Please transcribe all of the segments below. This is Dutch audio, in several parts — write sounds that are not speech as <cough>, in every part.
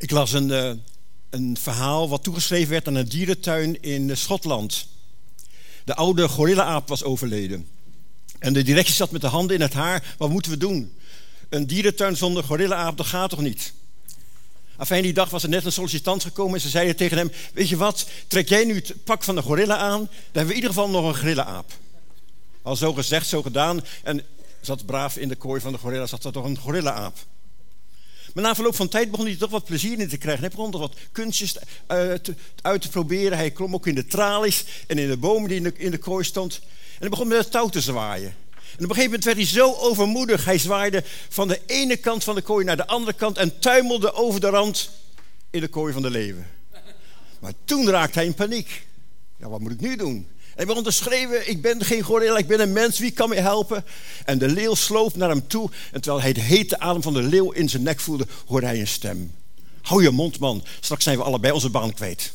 Ik las een, uh, een verhaal wat toegeschreven werd aan een dierentuin in Schotland. De oude gorilla-aap was overleden. En de directie zat met de handen in het haar. Wat moeten we doen? Een dierentuin zonder gorilla-aap, dat gaat toch niet? Afijn, die dag was er net een sollicitant gekomen en ze zeiden tegen hem: Weet je wat, trek jij nu het pak van de gorilla aan, dan hebben we in ieder geval nog een gorilla-aap. Al zo gezegd, zo gedaan. En zat braaf in de kooi van de gorilla, zat er toch een gorilla-aap. Maar na verloop van tijd begon hij toch wat plezier in te krijgen. Hij begon toch wat kunstjes te, uit te proberen. Hij klom ook in de tralies en in de bomen die in de, kooi stond. En hij begon met het touw te zwaaien. En op een gegeven moment werd hij zo overmoedig. Hij zwaaide van de ene kant van de kooi naar de andere kant en tuimelde over de rand in de kooi van de leeuwen. Maar toen raakte hij in paniek. Ja, wat moet ik nu doen? Hij begon te schreeuwen, ik ben geen gorilla, ik ben een mens, wie kan me helpen? En de leeuw sloop naar hem toe en terwijl hij de hete adem van de leeuw in zijn nek voelde, hoorde hij een stem. Hou je mond man, straks zijn we allebei onze baan kwijt.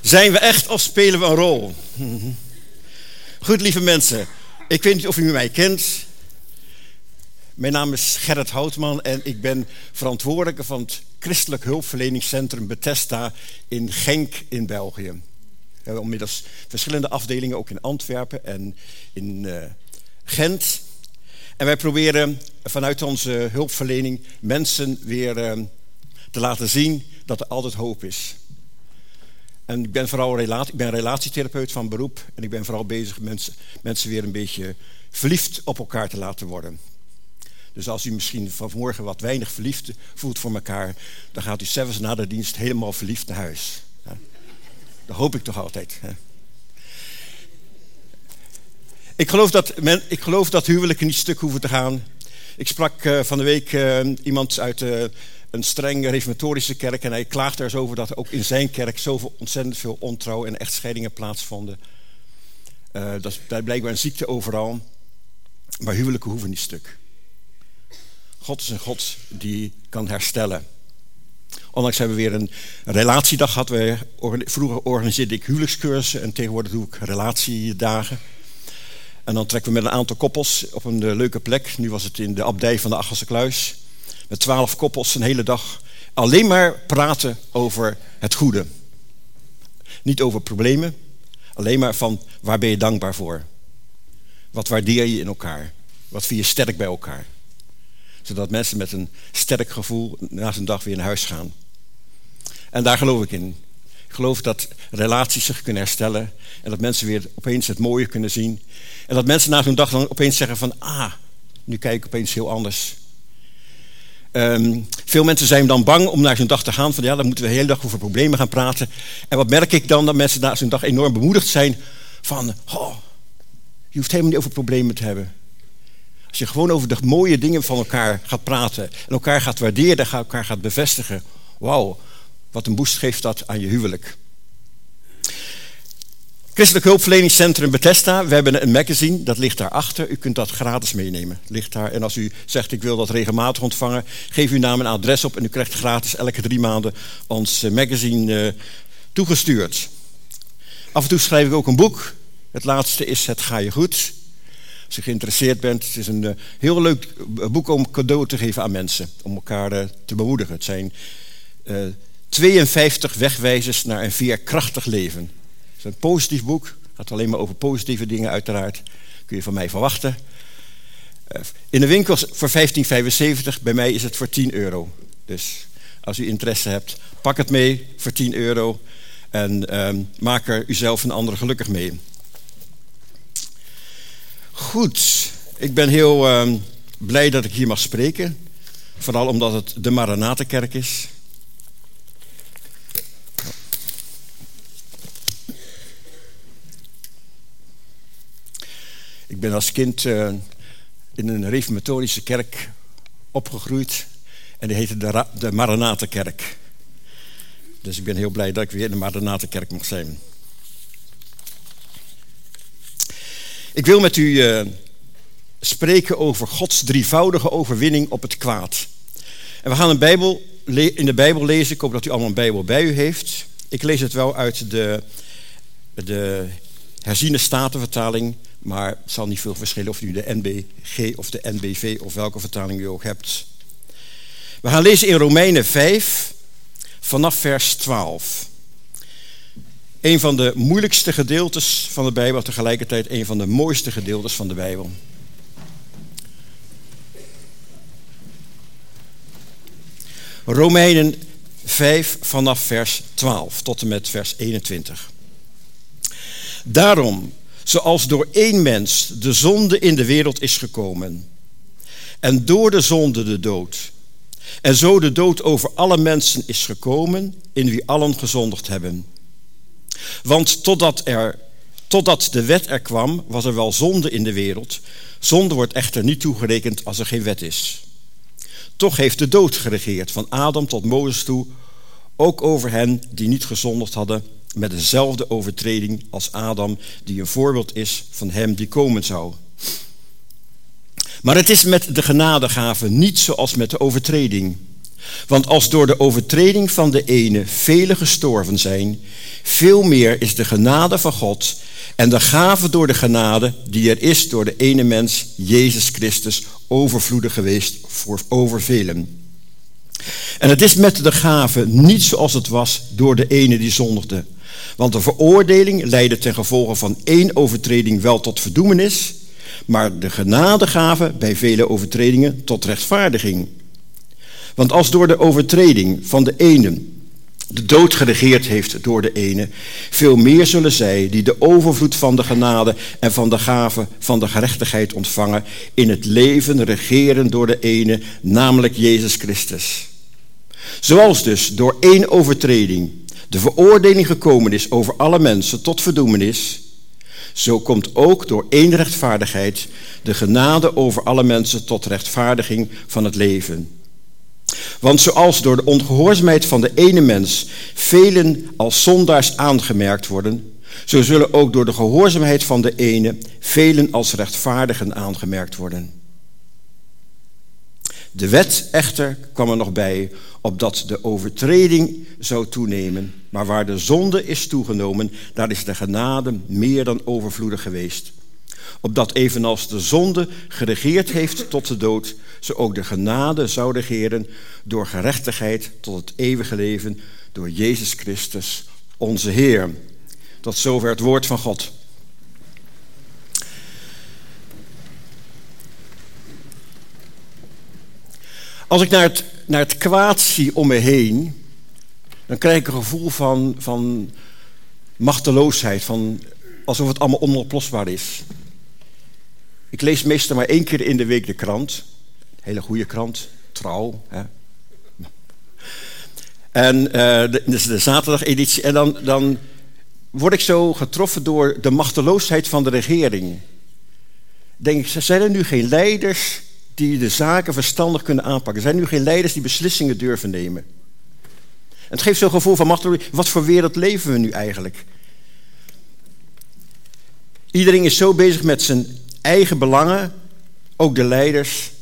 zijn we echt of spelen we een rol? <laughs> Goed, lieve mensen, ik weet niet of u mij kent. Mijn naam is Gerrit Houtman en ik ben verantwoordelijke van het Christelijk Hulpverleningscentrum Bethesda in Genk in België. We hebben inmiddels verschillende afdelingen, ook in Antwerpen en in uh, Gent. En wij proberen vanuit onze hulpverlening mensen weer uh, te laten zien dat er altijd hoop is. En ik ben vooral relatie, ik ben relatietherapeut van beroep. En ik ben vooral bezig mensen, mensen weer een beetje verliefd op elkaar te laten worden. Dus als u misschien vanmorgen wat weinig verliefd voelt voor elkaar, dan gaat u zelfs na de dienst helemaal verliefd naar huis. Dat hoop ik toch altijd. Ik geloof dat, men, ik geloof dat huwelijken niet stuk hoeven te gaan. Ik sprak uh, van de week uh, iemand uit uh, een streng reformatorische kerk en hij klaagt er eens over dat ook in zijn kerk zoveel ontzettend veel ontrouw en echtscheidingen plaatsvonden. dat is blijkbaar een ziekte overal. Maar huwelijken hoeven niet stuk. God is een God die kan herstellen. Onlangs hebben we weer een relatiedag gehad. vroeger organiseerde ik huwelijkscursussen en tegenwoordig doe ik relatiedagen. En dan trekken we met een aantal koppels op een eh, leuke plek. Nu was het in de abdij van de Achelse Kluis. Met twaalf koppels een hele dag. Alleen maar praten over het goede. Niet over problemen. Alleen maar van waar ben je dankbaar voor? Wat waardeer je in elkaar? Wat vind je sterk bij elkaar? Zodat mensen met een sterk gevoel na zijn dag weer naar huis gaan. En daar geloof ik in. Ik geloof dat relaties zich kunnen herstellen. En dat mensen weer opeens het mooie kunnen zien. En dat mensen na zo'n dag dan opeens zeggen van... Ah, nu kijk ik opeens heel anders. Um, veel mensen zijn dan bang om naar zo'n dag te gaan. Van ja, dan moeten we de hele dag over problemen gaan praten. En wat merk ik dan? Dat mensen na zo'n dag enorm bemoedigd zijn. Van, oh, je hoeft helemaal niet over problemen te hebben. Als je gewoon over de mooie dingen van elkaar gaat praten en elkaar gaat waarderen, en elkaar gaat bevestigen. Wauw, wat een boost geeft dat aan je huwelijk. Christelijk Hulpverleningscentrum Bethesda. We hebben een magazine, dat ligt daarachter. U kunt dat gratis meenemen. Ligt daar. En als u zegt, ik wil dat regelmatig ontvangen, geef uw naam en adres op en u krijgt gratis elke drie maanden ons eh, magazine uh, toegestuurd. Af en toe schrijf ik ook een boek. Het laatste is Het Ga Je Goed. Als je geïnteresseerd bent, het is een uh, heel leuk boek om cadeau te geven aan mensen. Om elkaar uh, te bemoedigen. Het zijn uh, 52 wegwijzers naar een veerkrachtig leven. Het is een positief boek. Het gaat alleen maar over positieve dingen uiteraard. Kun je van mij verwachten. in de winkels voor 15,75. Bij mij is het voor 10 euro. Dus als u interesse hebt, pak het mee voor 10 euro. En ehm, maak er uzelf en anderen gelukkig mee. Goed, ik ben heel uh, blij dat ik hier mag spreken. Vooral omdat het de Maranatenkerk is. Ik ben als kind uh, in een reformatorische kerk opgegroeid. En die heette de, de Maranatenkerk. Dus ik ben heel blij dat ik weer in de Maranatenkerk mag zijn. Ik wil met u uh, spreken over Gods drievoudige overwinning op het kwaad. En we gaan Bijbel, in de Bijbel lezen. Ik hoop dat u allemaal een Bijbel bij u heeft. Ik lees het wel uit de, de herziene statenvertaling. Maar het zal niet veel verschillen of u de NBG of de NBV of welke vertaling u ook hebt. We gaan lezen in Romeinen 5 vanaf vers 12. Een van de moeilijkste gedeeltes van de Bijbel, tegelijkertijd een van de mooiste gedeeltes van de Bijbel. Romeinen 5 vanaf vers 12 tot en met vers 21. Daarom, zoals door één mens de zonde in de wereld is gekomen, en door de zonde de dood, en zo de dood over alle mensen is gekomen, in wie allen gezondigd hebben. Want totdat, er, totdat de wet er kwam, was er wel zonde in de wereld. Zonde wordt echter niet toegerekend als er geen wet is. Toch heeft de dood geregeerd, van Adam tot Mozes toe, ook over hen die niet gezondigd hadden, met dezelfde overtreding als Adam, die een voorbeeld is van hem die komen zou. Maar het is met de genadegave niet zoals met de overtreding. Want als door de overtreding van de ene velen gestorven zijn, veel meer is de genade van God en de gave door de genade die er is door de ene mens, Jezus Christus, overvloedig geweest voor over velen. En het is met de gave niet zoals het was door de ene die zondigde. Want de veroordeling leidde ten gevolge van één overtreding wel tot verdoemenis, maar de genadegave bij vele overtredingen tot rechtvaardiging. Want als door de overtreding van de ene de dood geregeerd heeft door de ene, veel meer zullen zij die de overvloed van de genade en van de gave van de gerechtigheid ontvangen, in het leven regeren door de ene, namelijk Jezus Christus. Zoals dus door één overtreding de veroordeling gekomen is over alle mensen tot verdoemenis, zo komt ook door één rechtvaardigheid de genade over alle mensen tot rechtvaardiging van het leven. Want zoals door de ongehoorzaamheid van de ene mens velen als zondaars aangemerkt worden, zo zullen ook door de gehoorzaamheid van de ene velen als rechtvaardigen aangemerkt worden. De wet echter kwam er nog bij, opdat de overtreding zou toenemen. Maar waar de zonde is toegenomen, daar is de genade meer dan overvloedig geweest. Opdat evenals de zonde geregeerd heeft tot de dood, zo ook de genade zou regeren door gerechtigheid tot het eeuwige leven door Jezus Christus, onze Heer. Tot zover het woord van God. Als ik naar het, naar het kwaad zie om me heen, dan krijg ik een gevoel van, van machteloosheid, van alsof het allemaal onoplosbaar is. Ik lees meestal maar één keer in de week de krant. Hele goede krant, trouw. Hè. En uh, de, is de zaterdageditie. En dan, dan word ik zo getroffen door de machteloosheid van de regering. Denk ik, zijn er nu geen leiders die de zaken verstandig kunnen aanpakken? Zijn er nu geen leiders die beslissingen durven nemen? En het geeft zo'n gevoel van machteloosheid. Wat voor wereld leven we nu eigenlijk? Iedereen is zo bezig met zijn eigen belangen, ook de leiders,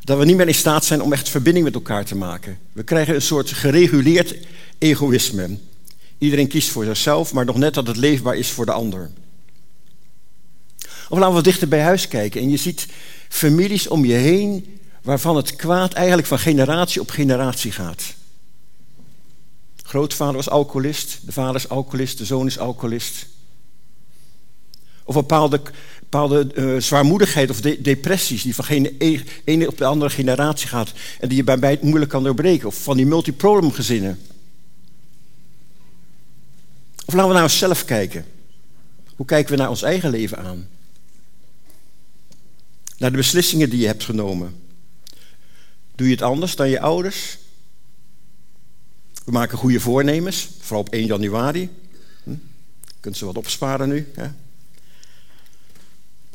dat we niet meer in staat zijn om echt verbinding met elkaar te maken. We krijgen een soort gereguleerd egoïsme. Iedereen kiest voor zichzelf, maar nog net dat het leefbaar is voor de ander. Of laten we dichter bij huis kijken en je ziet families om je heen waarvan het kwaad eigenlijk van generatie op generatie gaat. Grootvader was alcoholist, de vader is alcoholist, de zoon is alcoholist. Of bepaalde bepaalde uh, zwaarmoedigheid of depressies die van geen e-, ene op de andere generatie gaat en die je bij mij moeilijk kan doorbreken. Of van die multiproblem gezinnen. Of laten we naar onszelf kijken. Hoe kijken we naar ons eigen leven aan? Naar de beslissingen die je hebt genomen. Doe je het anders dan je ouders? We maken goede voornemens, vooral op 1 januari. Hm? Kunt ze wat opsparen nu? Hè?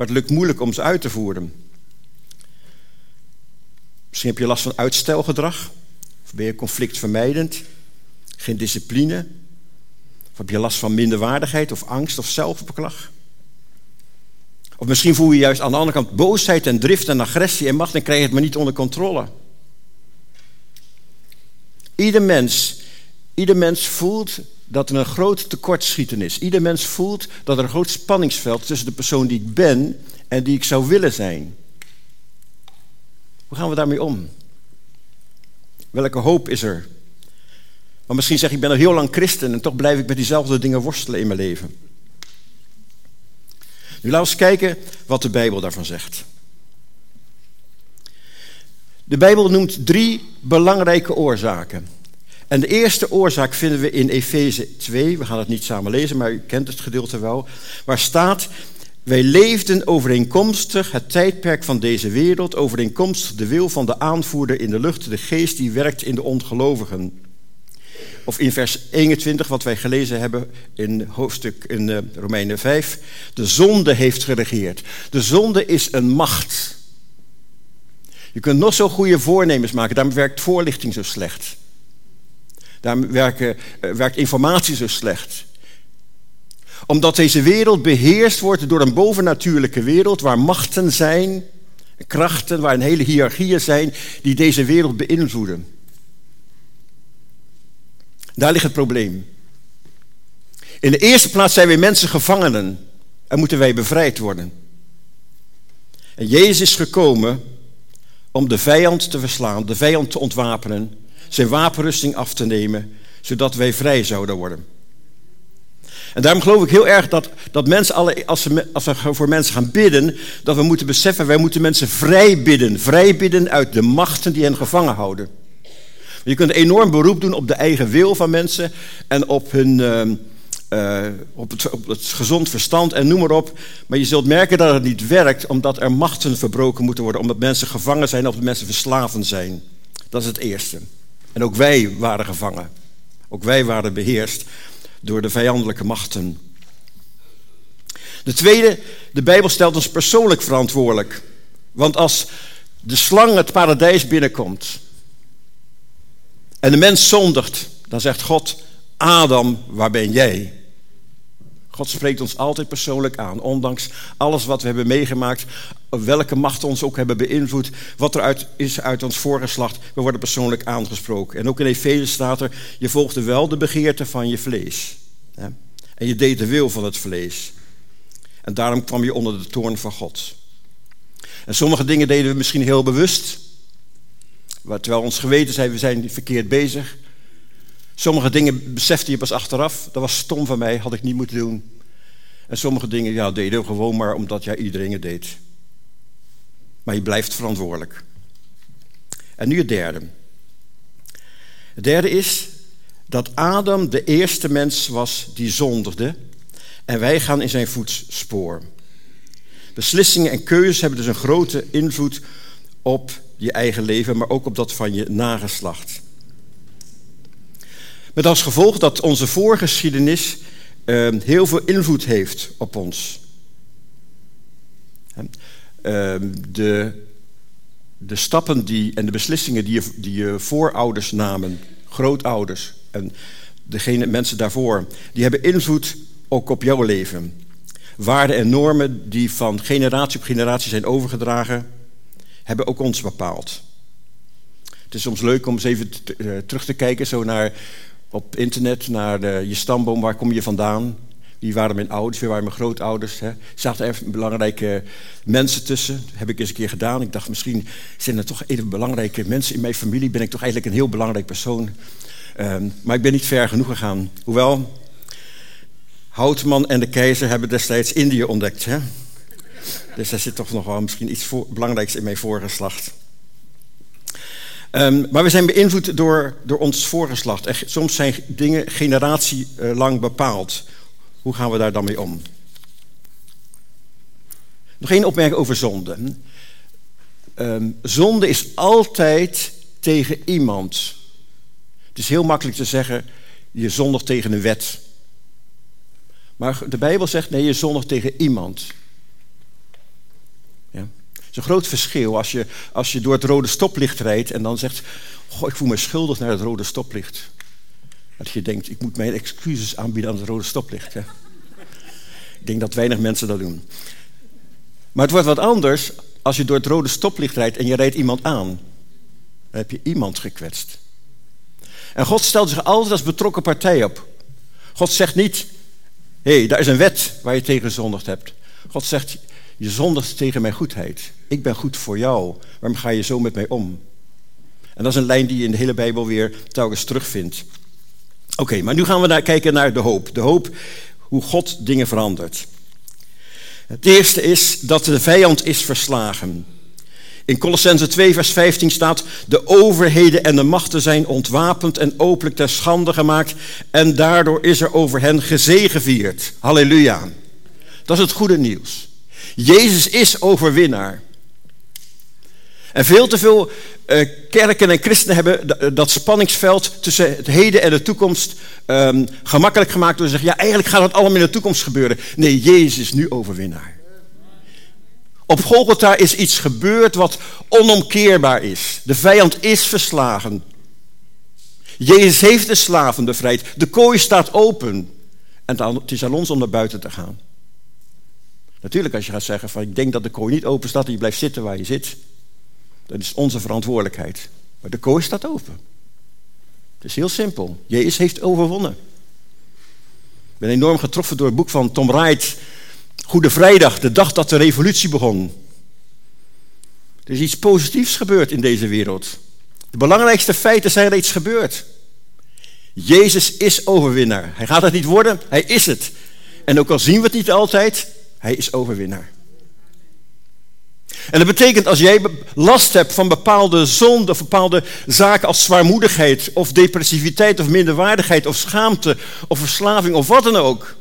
Maar het lukt moeilijk om ze uit te voeren. Misschien heb je last van uitstelgedrag. Of ben je conflictvermijdend. Geen discipline. Of heb je last van minderwaardigheid of angst of zelfbeklag. Of misschien voel je juist aan de andere kant boosheid en drift en agressie en macht en krijg je het maar niet onder controle. Ieder mens, ieder mens voelt dat er een groot tekortschieten is. Ieder mens voelt dat er een groot spanningsveld tussen de persoon die ik ben en die ik zou willen zijn. Hoe gaan we daarmee om? Welke hoop is er? Maar misschien zeg ik, ik ben al heel lang christen en toch blijf ik met diezelfde dingen worstelen in mijn leven. Nu laten we eens kijken wat de Bijbel daarvan zegt. De Bijbel noemt drie belangrijke oorzaken. En de eerste oorzaak vinden we in Efeze 2. We gaan het niet samen lezen, maar u kent het gedeelte wel. Waar staat: Wij leefden overeenkomstig het tijdperk van deze wereld, overeenkomstig de wil van de aanvoerder in de lucht, de geest die werkt in de ongelovigen. Of in vers 21, wat wij gelezen hebben in hoofdstuk in uh, Romeinen 5. De zonde heeft geregeerd. De zonde is een macht. Je kunt nog zo goede voornemens maken, daarom werkt voorlichting zo slecht. Werken, uh, werkt informatie zo slecht. Omdat deze wereld beheerst wordt door een bovennatuurlijke wereld waar machten zijn, krachten, waar een hele hiërarchieën zijn die deze wereld beïnvloeden. Daar ligt het probleem. In de eerste plaats zijn wij mensen gevangenen en moeten wij bevrijd worden. En Jezus is gekomen om de vijand te verslaan, de vijand te ontwapenen, zijn wapenrusting af te nemen, zodat wij vrij zouden worden. En daarom geloof ik heel erg dat, dat mensen, alle, als, we, als we voor mensen gaan bidden, dat we moeten beseffen, wij moeten mensen vrij bidden. Vrij bidden uit de machten die hen gevangen houden. Je kunt enorm beroep doen op de eigen wil van mensen en op, hun, uh, op, het, op het gezond verstand en noem maar op. Maar je zult merken dat het niet werkt omdat er machten verbroken moeten worden, omdat mensen gevangen zijn of mensen verslaven zijn. Dat is het eerste. En ook wij waren gevangen. Ook wij waren beheerst door de vijandelijke machten. De tweede, de Bijbel stelt ons persoonlijk verantwoordelijk. Want als de slang het paradijs binnenkomt en de mens zondigt, dan zegt God, Adam, waar ben jij? God spreekt ons altijd persoonlijk aan, ondanks alles wat we hebben meegemaakt, welke macht ons ook hebben beïnvloed, wat er uit, is uit ons voorgeslacht, we worden persoonlijk aangesproken. En ook in Efeze staat er, je volgde wel de begeerte van je vlees. Hè? En je deed de wil van het vlees. En daarom kwam je onder de toorn van God. En sommige dingen deden we misschien heel bewust, Terwijl ons geweten zei, we zijn verkeerd bezig. Sommige dingen besefte je pas achteraf. Dat was stom van mij, had ik niet moeten doen. En sommige dingen ja, deed je gewoon maar omdat jij iedereen het deed. Maar je blijft verantwoordelijk. En nu het derde. Het derde is dat Adam de eerste mens was die zondigde. En wij gaan in zijn voetspoor. Beslissingen en keuzes hebben dus een grote invloed op je eigen leven, maar ook op dat van je nageslacht. Met als gevolg dat onze voorgeschiedenis uh, heel veel invloed heeft op ons. Uh, de, de stappen die, en de beslissingen die je, die je voorouders namen, grootouders en degene, mensen daarvoor, die hebben invloed ook op jouw leven. Waarden en normen die van generatie op generatie zijn overgedragen, hebben ook ons bepaald. Het is soms leuk om eens even eh, terug te kijken zo naar, op internet naar de, je stamboom. Waar kom je vandaan? Wie waren mijn ouders? Wie waren mijn grootouders? Hè? Zaten er belangrijke mensen tussen? Dat heb ik eens een keer gedaan. Ik dacht, misschien zijn er toch even belangrijke mensen in mijn familie. Ben ik toch eigenlijk een heel belangrijk persoon? Um, maar ik ben niet ver genoeg gegaan. Hoewel, Houtman en de keizer hebben destijds Indië ontdekt. Hè? Dus daar zit toch nog wel misschien iets voor, belangrijks in mijn voorgeslacht. Um, maar we zijn beïnvloed door, door ons voorgeslacht. En soms zijn dingen generatielang bepaald. Hoe gaan we daar dan mee om? Nog één opmerking over zonde. Um, zonde is altijd tegen iemand. Het is heel makkelijk te zeggen, je zondigt tegen een wet. Maar de Bijbel zegt, nee, je zondigt tegen iemand. Is een groot verschil als je, als je door het rode stoplicht rijdt en dan zegt: Goh, ik voel me schuldig naar het rode stoplicht. Dat je denkt: ik moet mijn excuses aanbieden aan het rode stoplicht. Ik denk dat weinig mensen dat doen. Maar het wordt wat anders als je door het rode stoplicht rijdt en je rijdt iemand aan. Dan heb je iemand gekwetst. En God stelt zich altijd als betrokken partij op. God zegt niet: hé, hey, daar is een wet waar je tegen gezondigd hebt. God zegt: je zondigt tegen mijn goedheid. Ik ben goed voor jou. Waarom ga je zo met mij om? En dat is een lijn die je in de hele Bijbel weer telkens terugvindt. Oké, maar nu gaan we naar, kijken naar de hoop. De hoop hoe God dingen verandert. Het eerste is dat de vijand is verslagen. In Colossense 2, vers 15 staat: De overheden en de machten zijn ontwapend en openlijk ter schande gemaakt. En daardoor is er over hen gezegevierd. Halleluja. Dat is het goede nieuws. Jezus is overwinnaar. En veel te veel uh, kerken en christenen hebben dat spanningsveld tussen het heden en de toekomst um, gemakkelijk gemaakt door te zeggen: ja, eigenlijk gaat het allemaal in de toekomst gebeuren. Nee, Jezus is nu overwinnaar. Op Golgotha is iets gebeurd wat onomkeerbaar is. De vijand is verslagen. Jezus heeft de slaven bevrijd. De kooi staat open. En het is aan ons om naar buiten te gaan. Natuurlijk, als je gaat zeggen van ik denk dat de kooi niet open staat en je blijft zitten waar je zit. Dat is onze verantwoordelijkheid. Maar de kooi staat open. Het is heel simpel. Jezus heeft overwonnen. Ik ben enorm getroffen door het boek van Tom Wright. Goede Vrijdag, de dag dat de revolutie begon. Er is iets positiefs gebeurd in deze wereld. De belangrijkste feiten zijn reeds gebeurd. Jezus is overwinnaar. Hij gaat het niet worden, hij is het. En ook al zien we het niet altijd, hij is overwinnaar. En dat betekent als jij last hebt van bepaalde zonden of bepaalde zaken als zwaarmoedigheid of depressiviteit of minderwaardigheid of schaamte of verslaving of wat dan ook.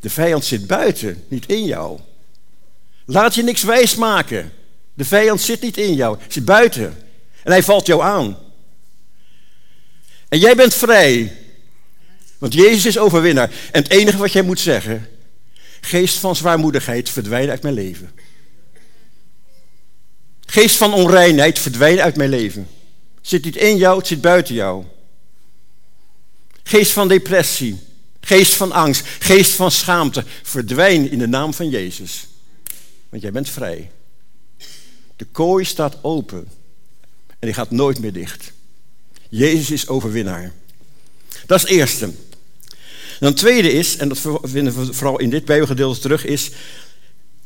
De vijand zit buiten, niet in jou. Laat je niks wijs maken. De vijand zit niet in jou, zit buiten. En hij valt jou aan. En jij bent vrij. Want Jezus is overwinnaar. En het enige wat jij moet zeggen, geest van zwaarmoedigheid, verdwijn uit mijn leven. Geest van onreinheid, verdwijn uit mijn leven. Zit niet in jou, het zit buiten jou. Geest van depressie, geest van angst, geest van schaamte, verdwijn in de naam van Jezus. Want jij bent vrij. De kooi staat open en die gaat nooit meer dicht. Jezus is overwinnaar. Dat is eerste. Dan tweede is, en dat vinden we vooral in dit Bijbelgedeelte terug, is...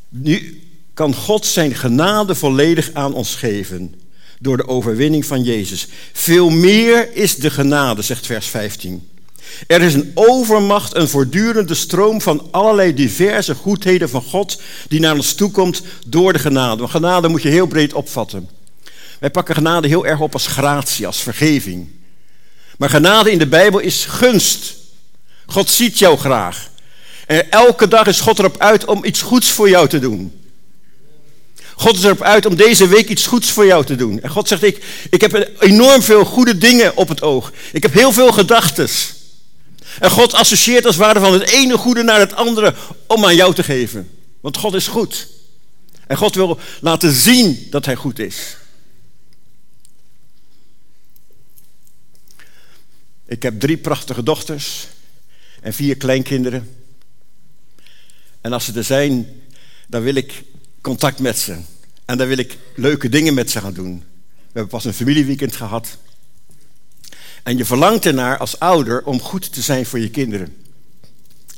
Nu kan God zijn genade volledig aan ons geven door de overwinning van Jezus. Veel meer is de genade, zegt vers 15. Er is een overmacht, een voortdurende stroom van allerlei diverse goedheden van God die naar ons toekomt door de genade. Want genade moet je heel breed opvatten. Wij pakken genade heel erg op als gratie, als vergeving. Maar genade in de Bijbel is gunst. God ziet jou graag. En elke dag is God erop uit om iets goeds voor jou te doen. God is erop uit om deze week iets goeds voor jou te doen. En God zegt, ik, ik heb enorm veel goede dingen op het oog. Ik heb heel veel gedachten. En God associeert als ware van het ene goede naar het andere om aan jou te geven. Want God is goed. En God wil laten zien dat Hij goed is. Ik heb drie prachtige dochters en vier kleinkinderen. En als ze er zijn, dan wil ik contact met ze. En dan wil ik leuke dingen met ze gaan doen. We hebben pas een familieweekend gehad. En je verlangt ernaar als ouder om goed te zijn voor je kinderen.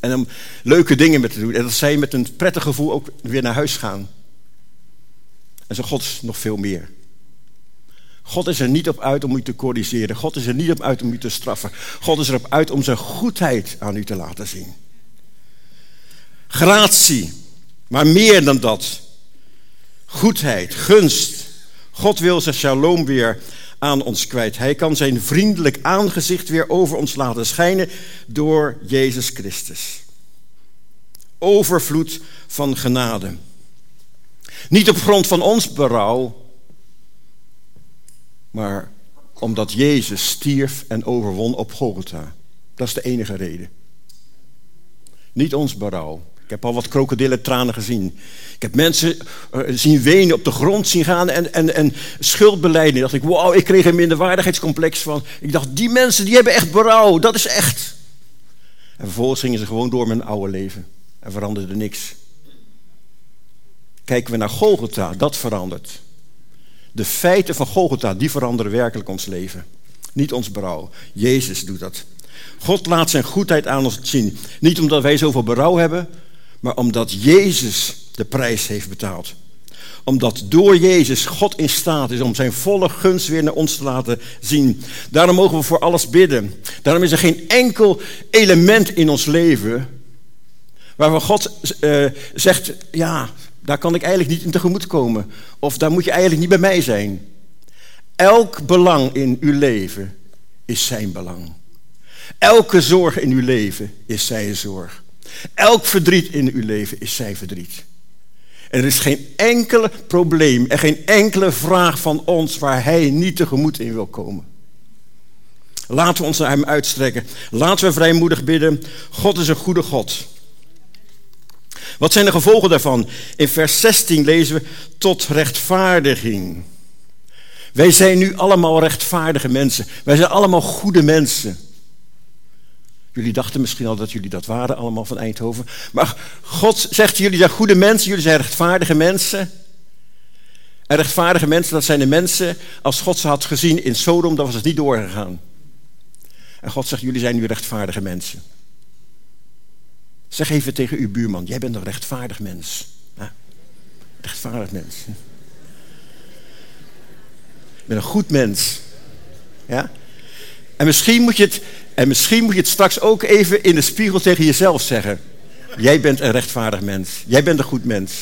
En om leuke dingen met te doen. En dat zij met een prettig gevoel ook weer naar huis gaan. En zo God is nog veel meer. God is er niet op uit om u te corrigeren. God is er niet op uit om u te straffen. God is erop uit om zijn goedheid aan u te laten zien. Gratie, maar meer dan dat. Goedheid, gunst. God wil zijn shalom weer aan ons kwijt. Hij kan zijn vriendelijk aangezicht weer over ons laten schijnen door Jezus Christus. Overvloed van genade. Niet op grond van ons berouw, maar omdat Jezus stierf en overwon op Golgotha. Dat is de enige reden. Niet ons berouw. Ik heb al wat krokodillentranen gezien. Ik heb mensen uh, zien wenen, op de grond zien gaan en, en, en schuldbeleiden. dacht ik, wow, ik kreeg een minderwaardigheidscomplex van. Ik dacht, die mensen die hebben echt berouw, dat is echt. En vervolgens gingen ze gewoon door met hun oude leven. En veranderde niks. Kijken we naar Golgotha, dat verandert. De feiten van Golgotha, die veranderen werkelijk ons leven. Niet ons berouw. Jezus doet dat. God laat zijn goedheid aan ons zien. Niet omdat wij zoveel berouw hebben, maar omdat Jezus de prijs heeft betaald. Omdat door Jezus God in staat is om zijn volle gunst weer naar ons te laten zien. Daarom mogen we voor alles bidden. Daarom is er geen enkel element in ons leven waarvan God uh, zegt, ja, daar kan ik eigenlijk niet in tegemoet komen. Of daar moet je eigenlijk niet bij mij zijn. Elk belang in uw leven is zijn belang. Elke zorg in uw leven is zijn zorg. Elk verdriet in uw leven is zijn verdriet. Er is geen enkele probleem en geen enkele vraag van ons waar hij niet tegemoet in wil komen. Laten we ons naar hem uitstrekken. Laten we vrijmoedig bidden. God is een goede God. Wat zijn de gevolgen daarvan? In vers 16 lezen we tot rechtvaardiging. Wij zijn nu allemaal rechtvaardige mensen. Wij zijn allemaal goede mensen. Jullie dachten misschien al dat jullie dat waren, allemaal van Eindhoven. Maar God zegt, jullie zijn goede mensen, jullie zijn rechtvaardige mensen. En rechtvaardige mensen, dat zijn de mensen, als God ze had gezien in Sodom, dan was het niet doorgegaan. En God zegt, jullie zijn nu rechtvaardige mensen. Zeg even tegen uw buurman, jij bent een rechtvaardig mens. Rechtvaardig mens. Ik ben een goed mens. Ja? En misschien moet je het, en misschien moet je het straks ook even in de spiegel tegen jezelf zeggen. Jij bent een rechtvaardig mens. Jij bent een goed mens.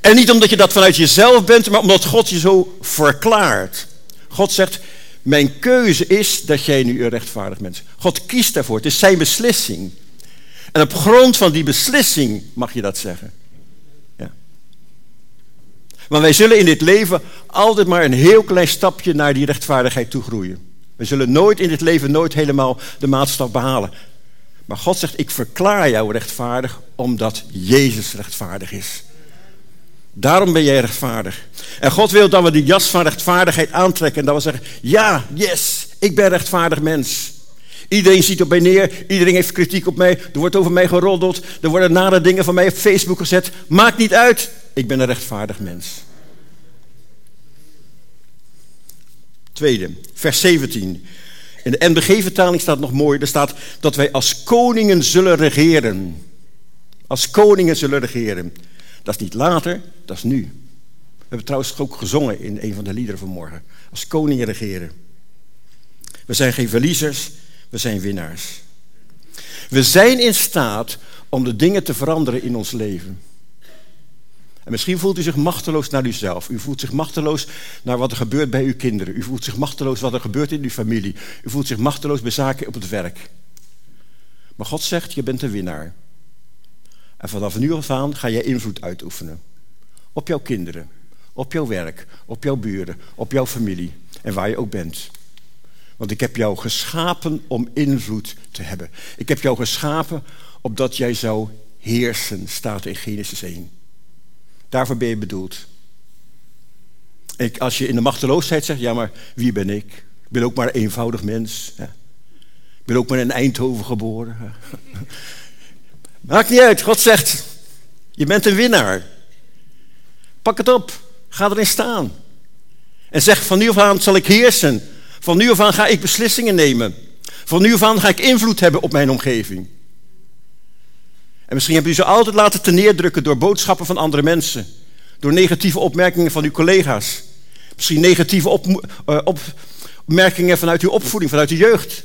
En niet omdat je dat vanuit jezelf bent, maar omdat God je zo verklaart. God zegt, mijn keuze is dat jij nu een rechtvaardig mens bent. God kiest daarvoor. Het is zijn beslissing. En op grond van die beslissing mag je dat zeggen. Ja. Maar wij zullen in dit leven altijd maar een heel klein stapje naar die rechtvaardigheid toe groeien. We zullen nooit in dit leven nooit helemaal de maatstaf behalen. Maar God zegt, ik verklaar jou rechtvaardig omdat Jezus rechtvaardig is. Daarom ben jij rechtvaardig. En God wil dat we die jas van rechtvaardigheid aantrekken. En dat we zeggen, ja, yes, ik ben rechtvaardig mens. Iedereen ziet op mij neer, iedereen heeft kritiek op mij. Er wordt over mij geroddeld, er worden nare dingen van mij op Facebook gezet. Maakt niet uit, ik ben een rechtvaardig mens. Tweede, vers 17. In de NBG-vertaling staat nog mooi, er staat dat wij als koningen zullen regeren. Als koningen zullen regeren. Dat is niet later, dat is nu. We hebben trouwens ook gezongen in een van de liederen van morgen. Als koningen regeren. We zijn geen verliezers, we zijn winnaars. We zijn in staat om de dingen te veranderen in ons leven. En misschien voelt u zich machteloos naar uzelf. U voelt zich machteloos naar wat er gebeurt bij uw kinderen. U voelt zich machteloos wat er gebeurt in uw familie. U voelt zich machteloos bij zaken op het werk. Maar God zegt, je bent een winnaar. En vanaf nu af aan ga jij invloed uitoefenen. Op jouw kinderen, op jouw werk, op jouw buren, op jouw familie en waar je ook bent. Want ik heb jou geschapen om invloed te hebben. Ik heb jou geschapen opdat jij zou heersen, staat in Genesis 1. Daarvoor ben je bedoeld. Ik, als je in de machteloosheid zegt, ja maar wie ben ik? Ik ben ook maar een eenvoudig mens. Ik ben ook maar in Eindhoven geboren. <laughs> Maakt niet uit, God zegt, je bent een winnaar. Pak het op, ga erin staan. En zeg, van nu af aan zal ik heersen. Van nu af aan ga ik beslissingen nemen. Van nu af aan ga ik invloed hebben op mijn omgeving. En misschien hebben u ze altijd laten te neerdrukken door boodschappen van andere mensen. Door negatieve opmerkingen van uw collega's. Misschien negatieve uh, opmerkingen vanuit uw opvoeding, vanuit uw jeugd.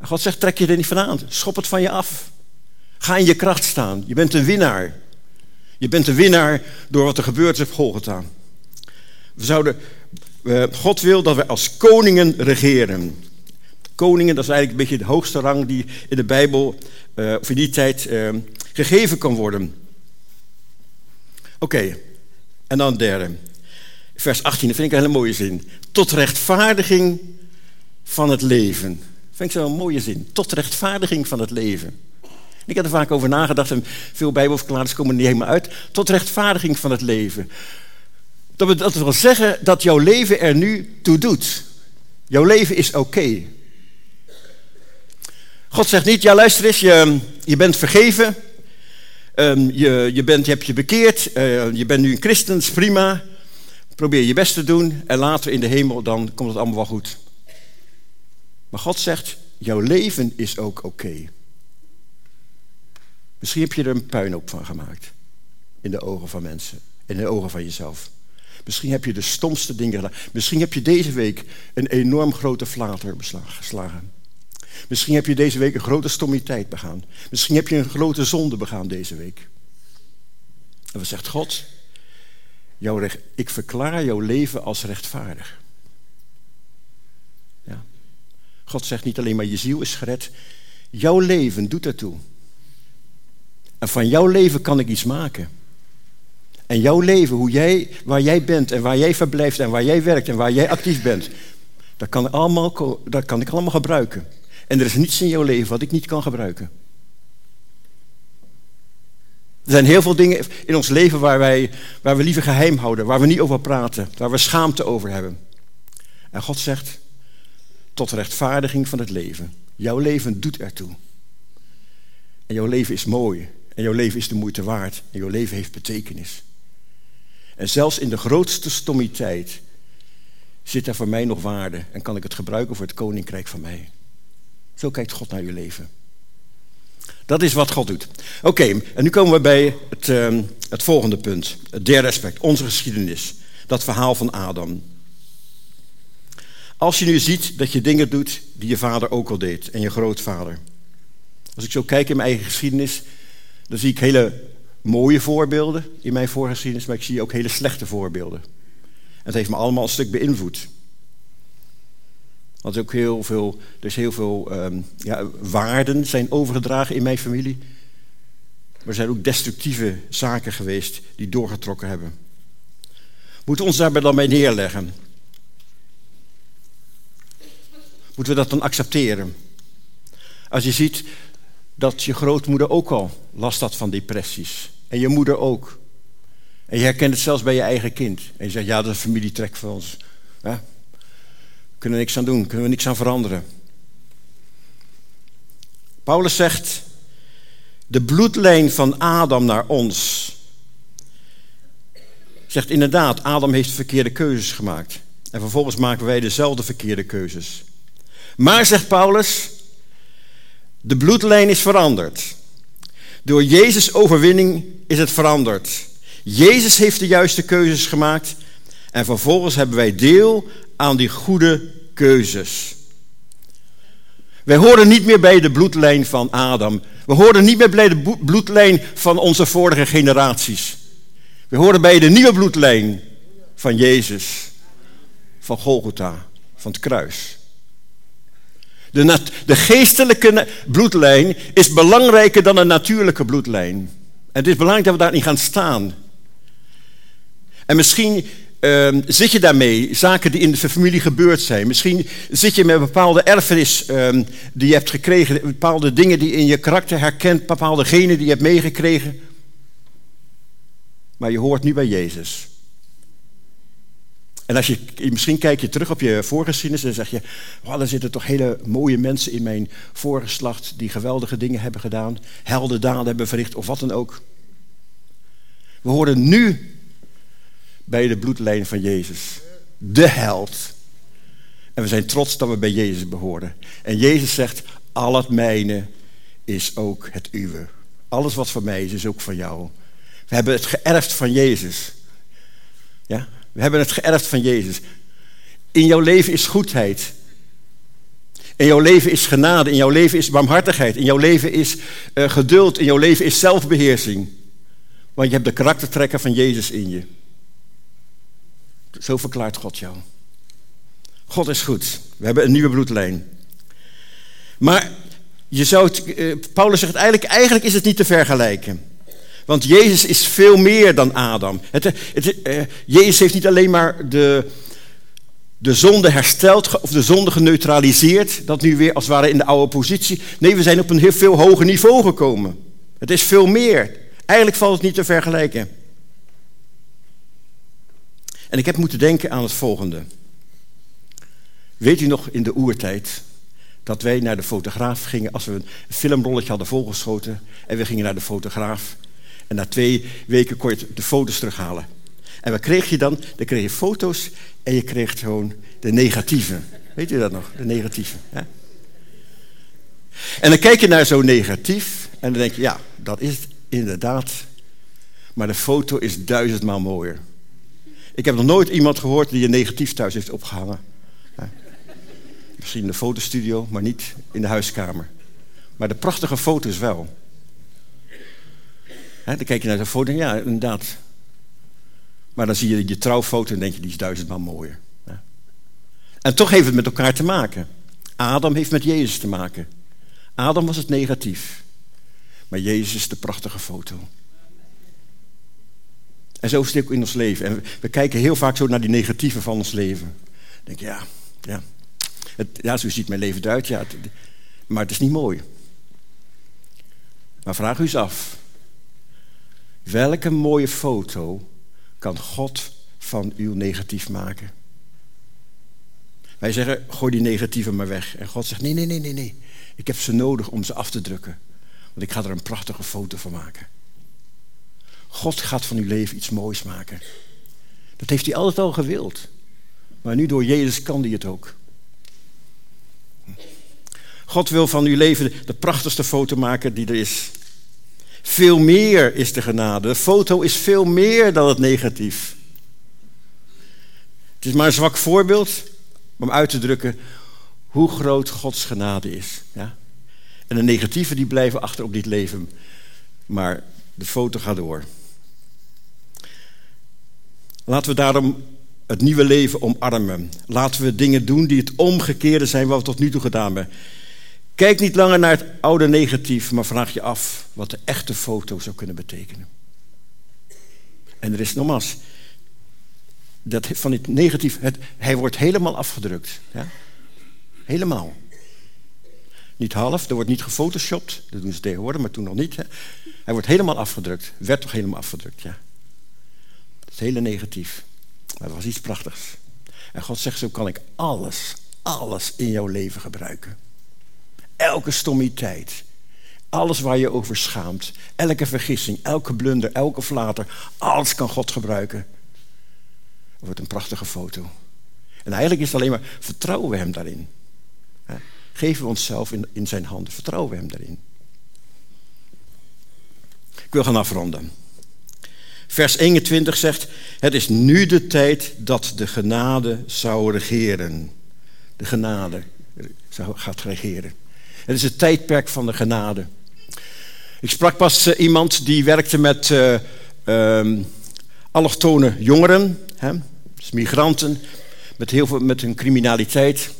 God zegt, trek je er niet van aan. Schop het van je af. Ga in je kracht staan. Je bent een winnaar. Je bent een winnaar door wat er gebeurd is op Golgotha. We zouden, uh, God wil dat we als koningen regeren. Koningen, dat is eigenlijk een beetje de hoogste rang die in de Bijbel, uh, of in die tijd, uh, gegeven kan worden. Oké, en dan derde. Vers 18, dat vind ik een hele mooie zin. Tot rechtvaardiging van het leven. Vind ik zo'n mooie zin. Tot rechtvaardiging van het leven. Ik heb er vaak over nagedacht en veel bijbelverklaringen komen er niet helemaal uit. Tot rechtvaardiging van het leven. Dat, dat wil zeggen dat jouw leven er nu toe doet. Jouw leven is oké. God zegt niet, ja luister eens, je, je bent vergeven. Um, je, je, bent, je hebt je bekeerd. Uh, je bent nu een christen, is prima. Probeer je best te doen. En later in de hemel, dan komt het allemaal wel goed. Maar God zegt, jouw leven is ook oké. Misschien heb je er een puinhoop van gemaakt. in de ogen van mensen. In de ogen van jezelf. Misschien heb je de stomste dingen gedaan. Misschien heb je deze week een enorm grote flater geslagen. Misschien heb je deze week een grote stommiteit begaan. Misschien heb je een grote zonde begaan deze week. En wat zegt God? Jouw recht, ik verklaar jouw leven als rechtvaardig. Ja. God zegt niet alleen maar je ziel is gered. Jouw leven doet ertoe. En van jouw leven kan ik iets maken. En jouw leven, hoe jij, waar jij bent en waar jij verblijft en waar jij werkt en waar jij actief bent, dat kan, allemaal, dat kan ik allemaal gebruiken. En er is niets in jouw leven wat ik niet kan gebruiken. Er zijn heel veel dingen in ons leven waar, wij, waar we liever geheim houden, waar we niet over praten, waar we schaamte over hebben. En God zegt, tot rechtvaardiging van het leven. Jouw leven doet ertoe. En jouw leven is mooi. En jouw leven is de moeite waard. En jouw leven heeft betekenis. En zelfs in de grootste stommiteit zit er voor mij nog waarde. En kan ik het gebruiken voor het koninkrijk van mij. Zo kijkt God naar je leven. Dat is wat God doet. Oké, en nu komen we bij het, uh, het volgende punt. Het derde onze geschiedenis. Dat verhaal van Adam. Als je nu ziet dat je dingen doet die je vader ook al deed en je grootvader. Als ik zo kijk in mijn eigen geschiedenis, dan zie ik hele mooie voorbeelden in mijn voorgeschiedenis, maar ik zie ook hele slechte voorbeelden. En het heeft me allemaal een stuk beïnvloed. Want ook heel veel, is heel veel um, ja, waarden zijn overgedragen in mijn familie. Maar er zijn ook destructieve zaken geweest die doorgetrokken hebben. Moeten we ons daarbij dan bij neerleggen? Moeten we dat dan accepteren? Als je ziet dat je grootmoeder ook al last had van depressies. En je moeder ook. En je herkent het zelfs bij je eigen kind. En je zegt, ja, dat is een familietrek van ons. Ja? Kunnen we niks aan doen, kunnen we niks aan veranderen. Paulus zegt, de bloedlijn van Adam naar ons. Zegt inderdaad, Adam heeft verkeerde keuzes gemaakt. En vervolgens maken wij dezelfde verkeerde keuzes. Maar, zegt Paulus, de bloedlijn is veranderd. Door Jezus' overwinning is het veranderd. Jezus heeft de juiste keuzes gemaakt en vervolgens hebben wij deel aan die goede keuzes. Wij horen niet meer bij de bloedlijn van Adam. We horen niet meer bij de bloedlijn van onze vorige generaties. We horen bij de nieuwe bloedlijn van Jezus, van Golgotha, van het kruis. De, de geestelijke bloedlijn is belangrijker dan een natuurlijke bloedlijn. En het is belangrijk dat we daar niet gaan staan. En misschien uh, zit je daarmee, zaken die in de familie gebeurd zijn. Misschien zit je met bepaalde erfenis uh, die je hebt gekregen, bepaalde dingen die in je karakter herkent, bepaalde genen die je hebt meegekregen. Maar je hoort nu bij Jezus. En als je, misschien kijk je terug op je voorgeschiedenis en zeg je, wow, er zitten toch hele mooie mensen in mijn voorgeslacht die geweldige dingen hebben gedaan, heldendaden hebben verricht of wat dan ook. We horen nu bij de bloedlijn van Jezus, de held. En we zijn trots dat we bij Jezus behoren. En Jezus zegt, al het mijne is ook het uwe. Alles wat van mij is, is ook van jou. We hebben het geërfd van Jezus. Ja? We hebben het geërfd van Jezus. In jouw leven is goedheid. In jouw leven is genade. In jouw leven is barmhartigheid. In jouw leven is uh, geduld. In jouw leven is zelfbeheersing. Want je hebt de karaktertrekken van Jezus in je. Zo verklaart God jou. God is goed. We hebben een nieuwe bloedlijn. Maar je zou uh, Paulus zegt eigenlijk, eigenlijk is het niet te vergelijken. Want Jezus is veel meer dan Adam. Het, het, uh, Jezus heeft niet alleen maar de, de zonde hersteld of de zonde geneutraliseerd. Dat nu weer als het ware in de oude positie. Nee, we zijn op een heel veel hoger niveau gekomen. Het is veel meer. Eigenlijk valt het niet te vergelijken. En ik heb moeten denken aan het volgende. Weet u nog in de oertijd dat wij naar de fotograaf gingen als we een filmrolletje hadden volgeschoten en we gingen naar de fotograaf en na twee weken kon je de foto's terughalen. En wat kreeg je dan? Dan kreeg je foto's en je kreeg gewoon de negatieve. Weet u dat nog? De negatieve. Ja? En dan kijk je naar zo'n negatief en dan denk je, ja, dat is het inderdaad. Maar de foto is duizendmaal mooier. Ik heb nog nooit iemand gehoord die een negatief thuis heeft opgehangen. Misschien in de fotostudio, maar niet in de huiskamer. Maar de prachtige foto's wel. Dan kijk je naar de foto en ja, inderdaad. Maar dan zie je je trouwfoto en denk je, die is duizendmaal mooier. En toch heeft het met elkaar te maken. Adam heeft met Jezus te maken. Adam was het negatief. Maar Jezus is de prachtige foto. En zo is het ook in ons leven. En we kijken heel vaak zo naar die negatieve van ons leven. Denk je, ja, ja. Het, ja, zo ziet mijn leven eruit. Ja, maar het is niet mooi. Maar vraag u eens af. Welke mooie foto kan God van uw negatief maken? Wij zeggen, gooi die negatieve maar weg. En God zegt, nee, nee, nee, nee, nee. Ik heb ze nodig om ze af te drukken. Want ik ga er een prachtige foto van maken. God gaat van uw leven iets moois maken. Dat heeft hij altijd al gewild. Maar nu door Jezus kan hij het ook. God wil van uw leven de prachtigste foto maken die er is. Veel meer is de genade. De foto is veel meer dan het negatief. Het is maar een zwak voorbeeld om uit te drukken hoe groot Gods genade is. Ja? En de negatieve die blijven achter op dit leven. Maar de foto gaat door. Laten we daarom het nieuwe leven omarmen. Laten we dingen doen die het omgekeerde zijn wat we tot nu toe gedaan hebben. Kijk niet langer naar het oude negatief, maar vraag je af wat de echte foto zou kunnen betekenen. En er is nogmaals, dat van het negatief, het, hij wordt helemaal afgedrukt. Ja? Helemaal. Niet half, er wordt niet gefotoshopt, dat doen ze tegenwoordig, maar toen nog niet. Hè? Hij wordt helemaal afgedrukt, werd toch helemaal afgedrukt, ja. Is hele negatief. Maar dat was iets prachtigs. En God zegt, zo kan ik alles, alles in jouw leven gebruiken. Elke stommiteit. Alles waar je over schaamt. Elke vergissing, elke blunder, elke flater. Alles kan God gebruiken. Dat wordt een prachtige foto. En eigenlijk is het alleen maar, vertrouwen we hem daarin? Geven we onszelf in, in zijn handen, vertrouwen we hem daarin? Ik wil gaan afronden. Vers 21 zegt: Het is nu de tijd dat de genade zou regeren. De genade gaat regeren. Het is het tijdperk van de genade. Ik sprak pas uh, iemand die werkte met uh, allochtone jongeren, hè, dus migranten, met heel veel met hun criminaliteit.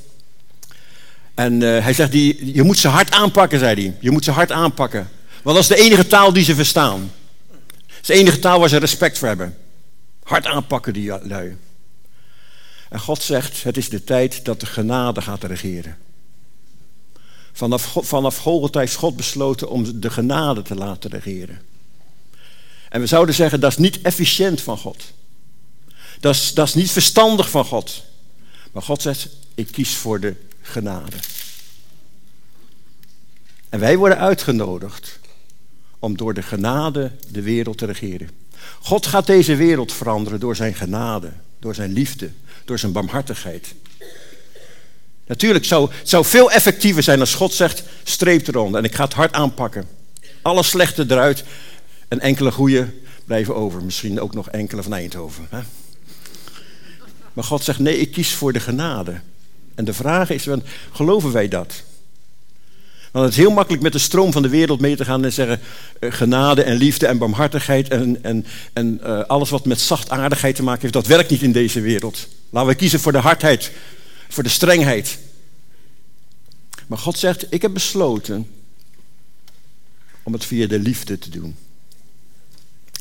En uh, hij zegt, die, je moet ze hard aanpakken, zei hij. Je moet ze hard aanpakken. Want dat is de enige taal die ze verstaan. Dat is de enige taal waar ze respect voor hebben. Hard aanpakken die lui. En God zegt, het is de tijd dat de genade gaat regeren. Vanaf, vanaf Golgotha heeft God besloten om de genade te laten regeren. En we zouden zeggen, dat is niet efficiënt van God. Dat is, dat is niet verstandig van God. Maar God zegt, ik kies voor de genade. En wij worden uitgenodigd om door de genade de wereld te regeren. God gaat deze wereld veranderen door zijn genade, door zijn liefde, door zijn barmhartigheid. Natuurlijk zou zou veel effectiever zijn als God zegt: streep eronder en ik ga het hard aanpakken. Alle slechte eruit en enkele goede blijven over. Misschien ook nog enkele van Eindhoven. Hè? Maar God zegt: nee, ik kies voor de genade. En de vraag is: geloven wij dat? Want het is heel makkelijk met de stroom van de wereld mee te gaan en zeggen: uh, genade en liefde en barmhartigheid en, en, en uh, alles wat met zachtaardigheid te maken heeft, dat werkt niet in deze wereld. Laten we kiezen voor de hardheid, voor de strengheid. Maar God zegt: Ik heb besloten om het via de liefde te doen.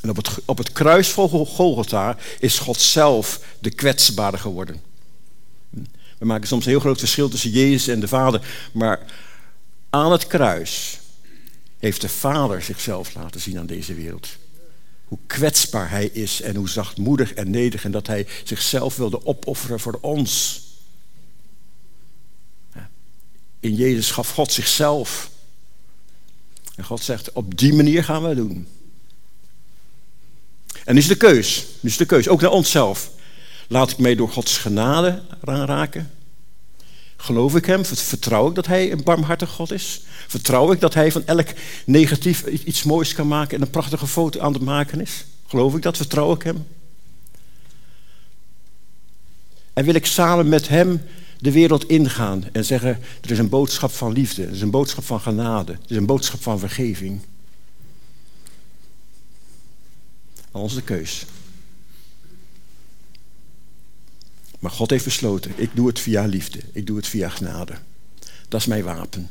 En op het, op het kruis van Golgotha is God zelf de kwetsbare geworden. We maken soms een heel groot verschil tussen Jezus en de Vader. Maar aan het kruis heeft de Vader zichzelf laten zien aan deze wereld. Hoe kwetsbaar hij is en hoe zachtmoedig en nederig en dat hij zichzelf wilde opofferen voor ons. In Jezus gaf God zichzelf. En God zegt, op die manier gaan we het doen. En is de keus. Is de keus, ook naar onszelf. Laat ik mij door Gods genade aanraken? Geloof ik hem? Vertrouw ik dat hij een barmhartig God is? Vertrouw ik dat hij van elk negatief iets moois kan maken en een prachtige foto aan het maken is? Geloof ik dat? Vertrouw ik Hem? En wil ik samen met Hem de wereld ingaan en zeggen: er is een boodschap van liefde, er is een boodschap van genade, er is een boodschap van vergeving. Aan ons de keus. Maar God heeft besloten: ik doe het via liefde, ik doe het via genade. Dat is mijn wapen.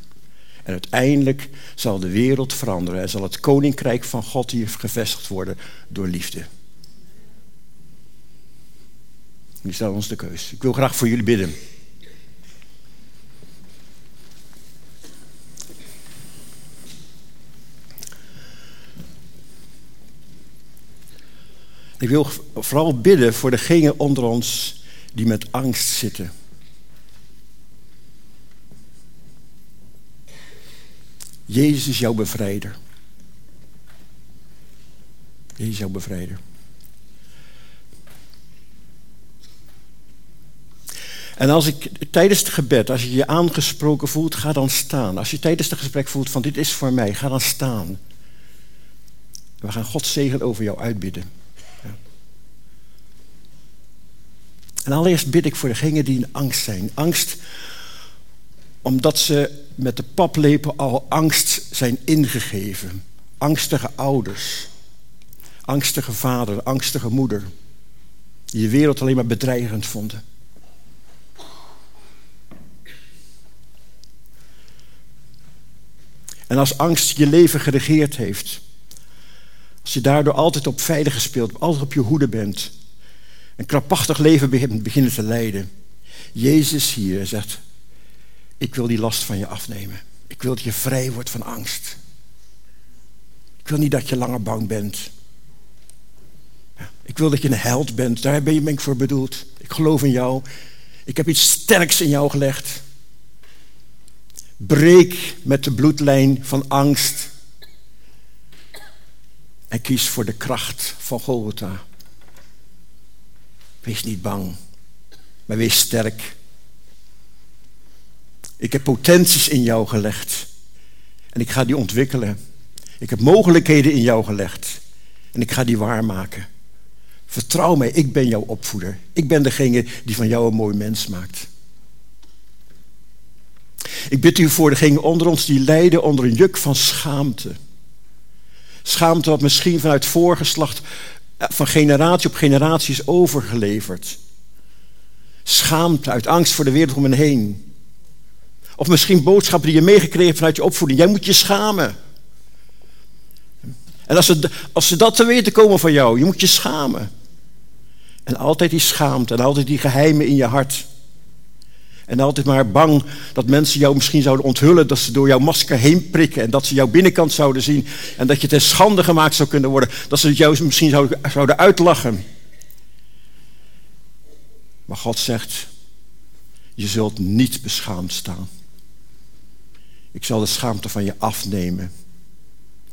En uiteindelijk zal de wereld veranderen en zal het koninkrijk van God hier gevestigd worden door liefde. Nu staat ons de keus. Ik wil graag voor jullie bidden. Ik wil vooral bidden voor degenen onder ons die met angst zitten. Jezus is jouw bevrijder. Jezus is jouw bevrijder. En als ik tijdens het gebed, als je je aangesproken voelt, ga dan staan. Als je tijdens het gesprek voelt van dit is voor mij, ga dan staan. We gaan Gods zegen over jou uitbidden. Ja. En allereerst bid ik voor degenen die in angst zijn. Angst omdat ze met de paplepel al angst zijn ingegeven. Angstige ouders, angstige vader, angstige moeder, die de wereld alleen maar bedreigend vonden. En als angst je leven geregeerd heeft, als je daardoor altijd op veilig gespeeld, altijd op je hoede bent, een krapachtig leven beginnen te leiden. Jezus hier zegt, ik wil die last van je afnemen. Ik wil dat je vrij wordt van angst. Ik wil niet dat je langer bang bent. Ik wil dat je een held bent. Daar ben ik voor bedoeld. Ik geloof in jou. Ik heb iets sterks in jou gelegd. Breek met de bloedlijn van angst. En kies voor de kracht van Golgotha. Wees niet bang, maar wees sterk. Ik heb potenties in jou gelegd. En ik ga die ontwikkelen. Ik heb mogelijkheden in jou gelegd. En ik ga die waarmaken. Vertrouw mij, ik ben jouw opvoeder. Ik ben degene die van jou een mooi mens maakt. Ik bid u voor degenen onder ons die lijden onder een juk van schaamte. Schaamte wat misschien vanuit voorgeslacht van generatie op generatie is overgeleverd. Schaamte uit angst voor de wereld om hen heen. Of misschien boodschappen die je meegekregen vanuit je opvoeding. Jij moet je schamen. En als ze, als ze dat te weten komen van jou, je moet je schamen. En altijd die schaamte en altijd die geheimen in je hart. En altijd maar bang dat mensen jou misschien zouden onthullen, dat ze door jouw masker heen prikken en dat ze jouw binnenkant zouden zien en dat je ten schande gemaakt zou kunnen worden, dat ze jou misschien zouden, zouden uitlachen. Maar God zegt, je zult niet beschaamd staan. Ik zal de schaamte van je afnemen.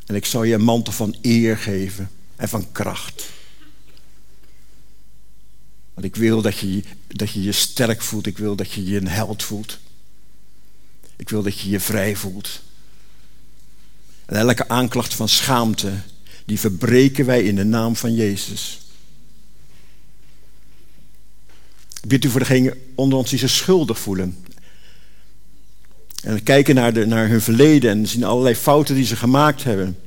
En ik zal je een mantel van eer geven en van kracht. Want ik wil dat je, dat je je sterk voelt. Ik wil dat je je een held voelt. Ik wil dat je je vrij voelt. En elke aanklacht van schaamte, die verbreken wij in de naam van Jezus. Ik bid u voor degenen onder ons die zich schuldig voelen. En kijken naar, de, naar hun verleden en zien allerlei fouten die ze gemaakt hebben.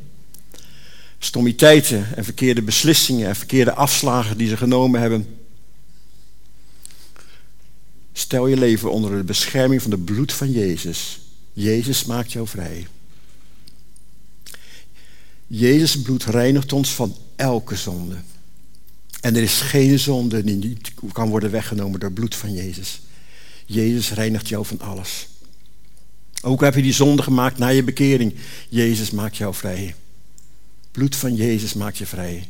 Stommiteiten en verkeerde beslissingen en verkeerde afslagen die ze genomen hebben. Stel je leven onder de bescherming van het bloed van Jezus. Jezus maakt jou vrij. Jezus bloed reinigt ons van elke zonde. En er is geen zonde die niet kan worden weggenomen door het bloed van Jezus. Jezus reinigt jou van alles. Ook heb je die zonde gemaakt na je bekering. Jezus maakt jou vrij. Bloed van Jezus maakt je vrij.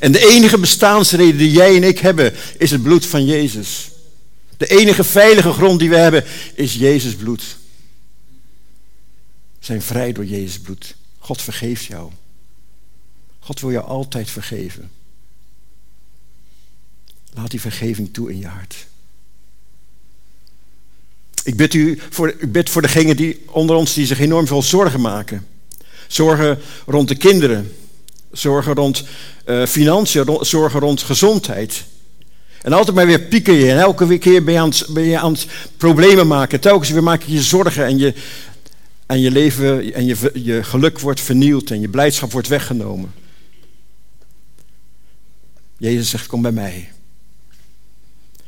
En de enige bestaansreden die jij en ik hebben, is het bloed van Jezus. De enige veilige grond die we hebben, is Jezus bloed. We zijn vrij door Jezus bloed. God vergeeft jou. God wil jou altijd vergeven. Laat die vergeving toe in je hart. Ik bid, u voor, ik bid voor degenen die onder ons die zich enorm veel zorgen maken. Zorgen rond de kinderen. zorgen rond uh, financiën, zorgen rond gezondheid. En altijd maar weer pieken je. En elke keer ben je, aan het, ben je aan het problemen maken. Telkens weer maak je je zorgen en je, en je leven en je, je geluk wordt vernield en je blijdschap wordt weggenomen. Jezus zegt: Kom bij mij.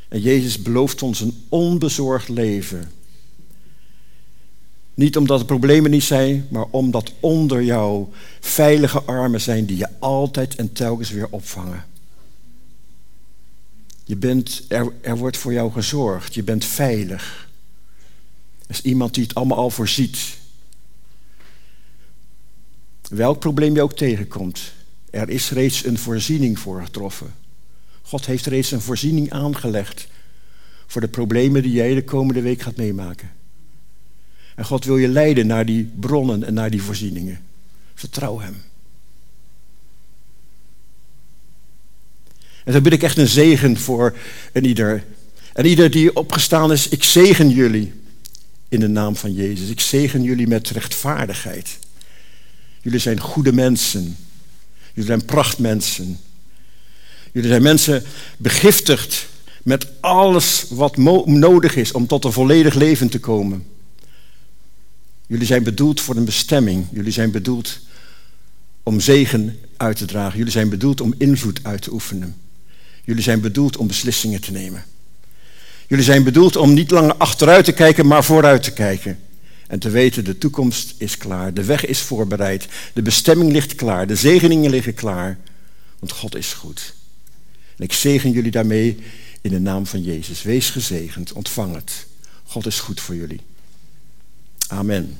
En Jezus belooft ons een onbezorgd leven. Niet omdat de problemen niet zijn, maar omdat onder jou veilige armen zijn die je altijd en telkens weer opvangen. Je bent, er, er wordt voor jou gezorgd, je bent veilig. Er is iemand die het allemaal al voorziet. Welk probleem je ook tegenkomt, er is reeds een voorziening voor getroffen. God heeft reeds een voorziening aangelegd voor de problemen die jij de komende week gaat meemaken. En God wil je leiden naar die bronnen en naar die voorzieningen. Vertrouw Hem. En dan ben ik echt een zegen voor een ieder. En ieder die opgestaan is, ik zegen jullie in de naam van Jezus. Ik zegen jullie met rechtvaardigheid. Jullie zijn goede mensen. Jullie zijn prachtmensen. Jullie zijn mensen begiftigd met alles wat nodig is om tot een volledig leven te komen. Jullie zijn bedoeld voor een bestemming. Jullie zijn bedoeld om zegen uit te dragen. Jullie zijn bedoeld om invloed uit te oefenen. Jullie zijn bedoeld om beslissingen te nemen. Jullie zijn bedoeld om niet langer achteruit te kijken, maar vooruit te kijken. En te weten, de toekomst is klaar, de weg is voorbereid, de bestemming ligt klaar, de zegeningen liggen klaar. Want God is goed. En ik zegen jullie daarmee in de naam van Jezus. Wees gezegend, ontvang het. God is goed voor jullie. Amen.